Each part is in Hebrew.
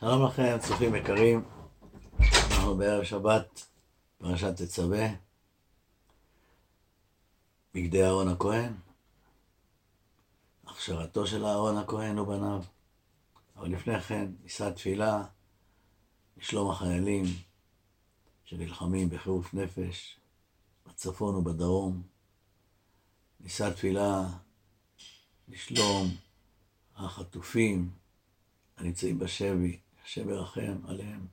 שלום לכם, צופים יקרים. אנחנו בערב שבת, פרשת תצווה, בגדי אהרון הכהן, הכשרתו של אהרון הכהן ובניו. אבל לפני כן, נישא תפילה לשלום החיילים שנלחמים בחירוף נפש בצפון ובדרום. נישא תפילה לשלום החטופים הנמצאים בשבי, השם ירחם עליהם,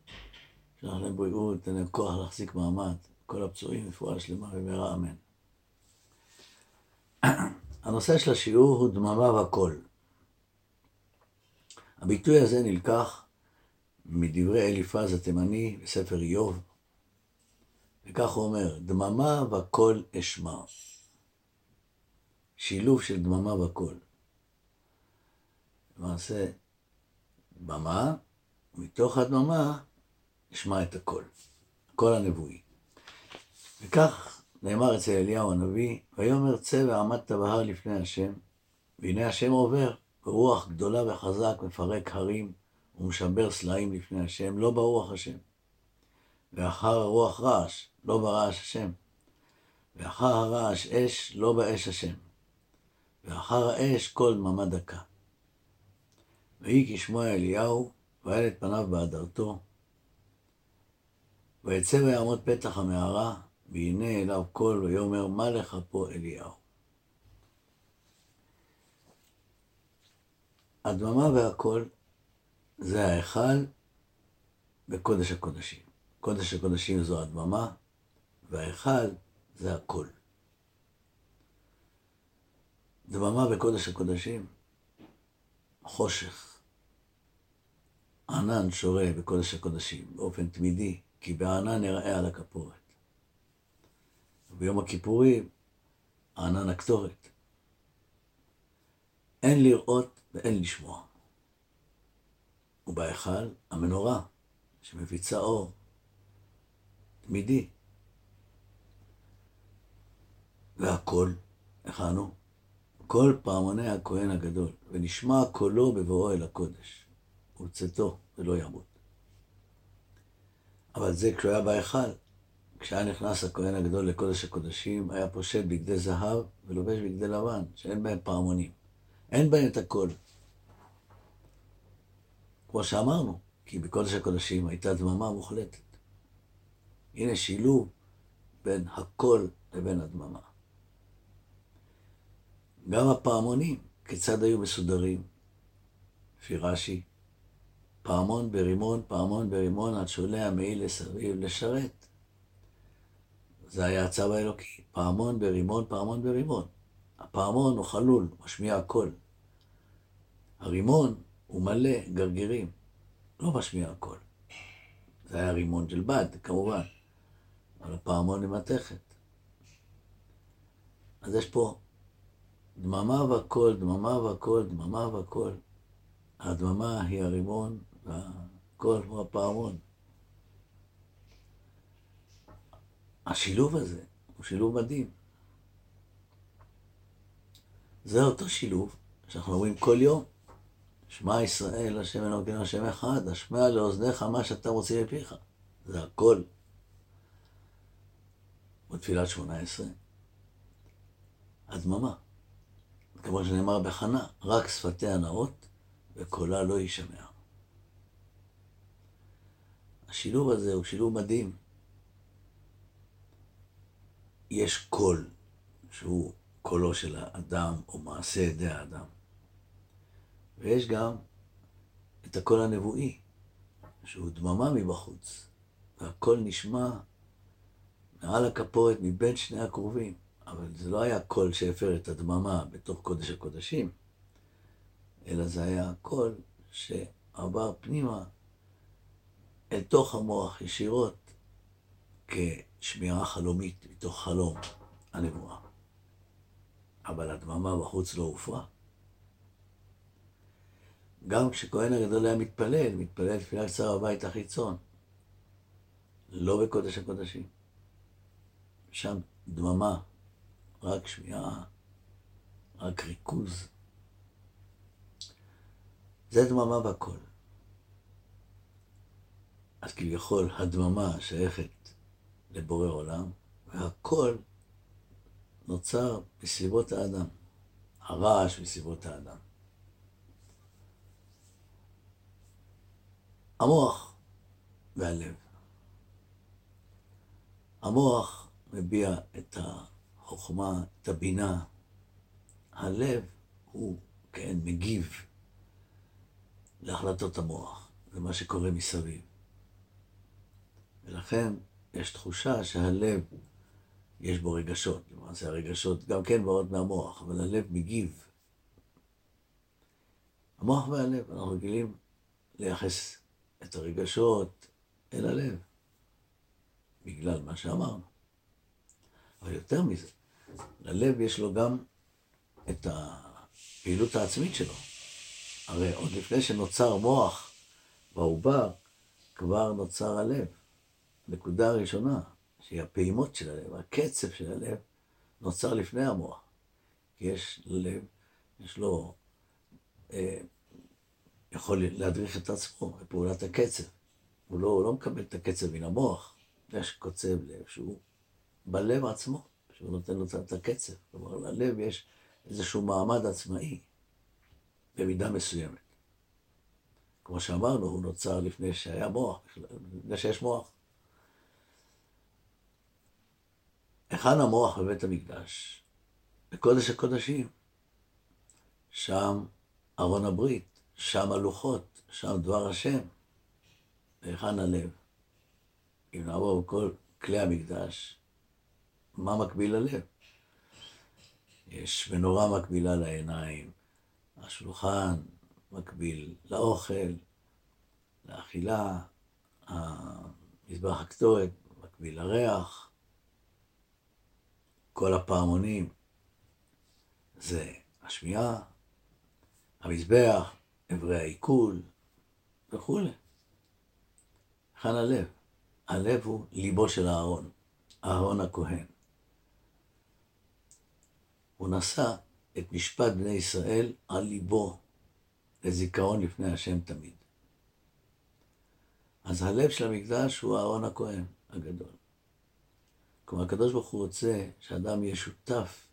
שלח להם בריאות, תן להם כוח להחזיק מעמד, כל הפצועים, רפואה שלמה במהרה אמן. הנושא של השיעור הוא דממה והקול. הביטוי הזה נלקח מדברי אליפז התימני בספר איוב, וכך הוא אומר, דממה וקול אשמע. שילוב של דממה וקול. למעשה, במה, מתוך הדממה נשמע את הקול, הקול הנבואי. וכך נאמר אצל אליהו הנביא, ויאמר צא ועמדת בהר לפני השם, והנה השם עובר, ברוח גדולה וחזק מפרק הרים ומשבר סלעים לפני השם, לא ברוח השם. ואחר הרוח רעש, לא ברעש השם. ואחר הרעש אש, לא באש השם. ואחר האש קול דממה דקה. ויהי כשמוע אליהו, ואל את פניו בהדרתו. ויצא ויעמוד פתח המערה, והנה אליו קול, ויאמר, מה לך פה אליהו? הדממה והקול זה ההיכל בקודש הקודשים. קודש הקודשים זו הדממה, וההיכל זה הקול. דממה בקודש הקודשים, חושך. ענן שורה בקודש הקודשים באופן תמידי, כי בענן נראה על הכפורת. וביום הכיפורים, ענן הקטורת. אין לראות ואין לשמוע. ובהיכל המנורה שמפיצה אור תמידי. והקול, איך אנו? כל פעמוני הכהן הגדול, ונשמע קולו בבואו אל הקודש, וצאתו ולא ימות. אבל זה כשהוא היה בהיכל, כשהיה נכנס הכהן הגדול לקודש הקודשים, היה פושט בגדי זהב ולובש בגדי לבן, שאין בהם פעמונים. אין בהם את הקול. כמו שאמרנו, כי בקודש הקודשים הייתה דממה מוחלטת. הנה שילוב בין הקול לבין הדממה. גם הפעמונים, כיצד היו מסודרים? לפי רש"י, פעמון ברימון, פעמון ברימון, עד שעולה המעיל לסביב לשרת. זה היה הצו האלוקי, פעמון ברימון, פעמון ברימון. הפעמון הוא חלול, משמיע קול. הרימון הוא מלא גרגירים, לא משמיע קול. זה היה רימון של בד, כמובן, אבל הפעמון היא מתכת. אז יש פה דממה וקול, דממה וקול, דממה וקול. הדממה היא הרימון והקול הוא הפעמון. השילוב הזה הוא שילוב מדהים. זה אותו שילוב שאנחנו אומרים כל יום. שמע ישראל, השם אלוקינו, השם אחד, השמע לאוזניך מה שאתה רוצה מפיך. זה הכל. בתפילת שמונה עשרה. הדממה. כמו שנאמר בחנה, רק שפתיה נאות וקולה לא יישמע. השילוב הזה הוא שילוב מדהים. יש קול שהוא קולו של האדם או מעשה ידי האדם. ויש גם את הקול הנבואי, שהוא דממה מבחוץ, והקול נשמע מעל הכפורת מבין שני הכרובים. אבל זה לא היה קול שהפר את הדממה בתוך קודש הקודשים, אלא זה היה קול שעבר פנימה אל תוך המוח ישירות כשמירה חלומית מתוך חלום הנבואה. אבל הדממה בחוץ לא הופרה. גם כשכהן הגדול היה מתפלל, מתפלל תפילה קצרה בבית החיצון, לא בקודש הקודשים. שם דממה רק שמיעה, רק ריכוז. זה דממה בקול. אז כביכול הדממה שייכת לבורא עולם, והכל נוצר בסביבות האדם, הרעש בסביבות האדם. המוח והלב. המוח מביע את החוכמה, את הבינה. הלב הוא, כן, מגיב להחלטות המוח, למה שקורה מסביב. ולכן יש תחושה שהלב, יש בו רגשות. למעשה הרגשות גם כן באות מהמוח, אבל הלב מגיב. המוח והלב, אנחנו רגילים לייחס את הרגשות אל הלב, בגלל מה שאמרנו. אבל יותר מזה, ללב יש לו גם את הפעילות העצמית שלו. הרי עוד לפני שנוצר מוח בעובר, כבר נוצר הלב. נקודה הראשונה, שהיא הפעימות של הלב, הקצב של הלב, נוצר לפני המוח. כי יש ללב, יש לו אה, יכול להדריך את עצמו בפעולת הקצב. הוא לא, הוא לא מקבל את הקצב מן המוח, יש קוצב לב שהוא בלב עצמו, שהוא נותן לו את הקצב. כלומר, ללב יש איזשהו מעמד עצמאי, במידה מסוימת. כמו שאמרנו, הוא נוצר לפני שהיה מוח, לפני שיש מוח. היכן המוח בבית המקדש? בקודש הקודשים. שם ארון הברית. שם הלוחות, שם דבר השם, והיכן הלב. אם נעבור בכל כלי המקדש, מה מקביל ללב? יש מנורה מקבילה לעיניים, השולחן מקביל לאוכל, לאכילה, המזבח הקטורת מקביל לריח, כל הפעמונים זה השמיעה, המזבח אברי העיכול וכולי. היכן הלב? הלב הוא ליבו של אהרון, אהרון הכהן. הוא נשא את משפט בני ישראל על ליבו לזיכרון לפני השם תמיד. אז הלב של המקדש הוא אהרון הכהן הגדול. כלומר, הקדוש ברוך הוא רוצה שאדם יהיה שותף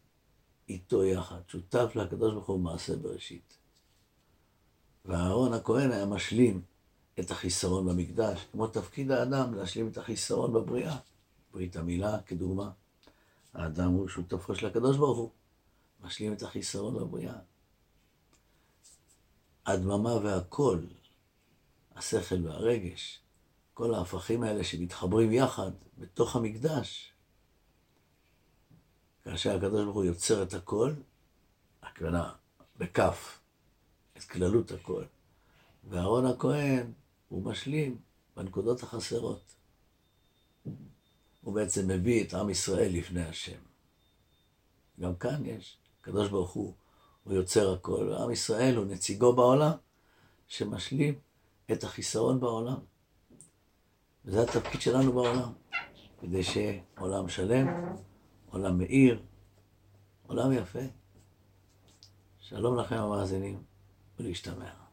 איתו יחד, שותף לקדוש ברוך הוא במעשה בראשית. ואהרון הכהן היה משלים את החיסרון במקדש, כמו תפקיד האדם להשלים את החיסרון בבריאה. ברית המילה, כדוגמה. האדם הוא שותפו של הקדוש ברוך הוא, משלים את החיסרון בבריאה. הדממה והקול, השכל והרגש, כל ההפכים האלה שמתחברים יחד בתוך המקדש. כאשר הקדוש ברוך הוא יוצר את הכל, הכוונה בכף, את כללות הכל. ואהרון הכהן, הוא משלים בנקודות החסרות. הוא בעצם מביא את עם ישראל לפני השם. גם כאן יש, הקדוש ברוך הוא, הוא יוצר הכל, ועם ישראל הוא נציגו בעולם, שמשלים את החיסרון בעולם. וזה התפקיד שלנו בעולם, כדי שיהיה עולם שלם, עולם מאיר, עולם יפה. שלום לכם המאזינים. ולהשתמע.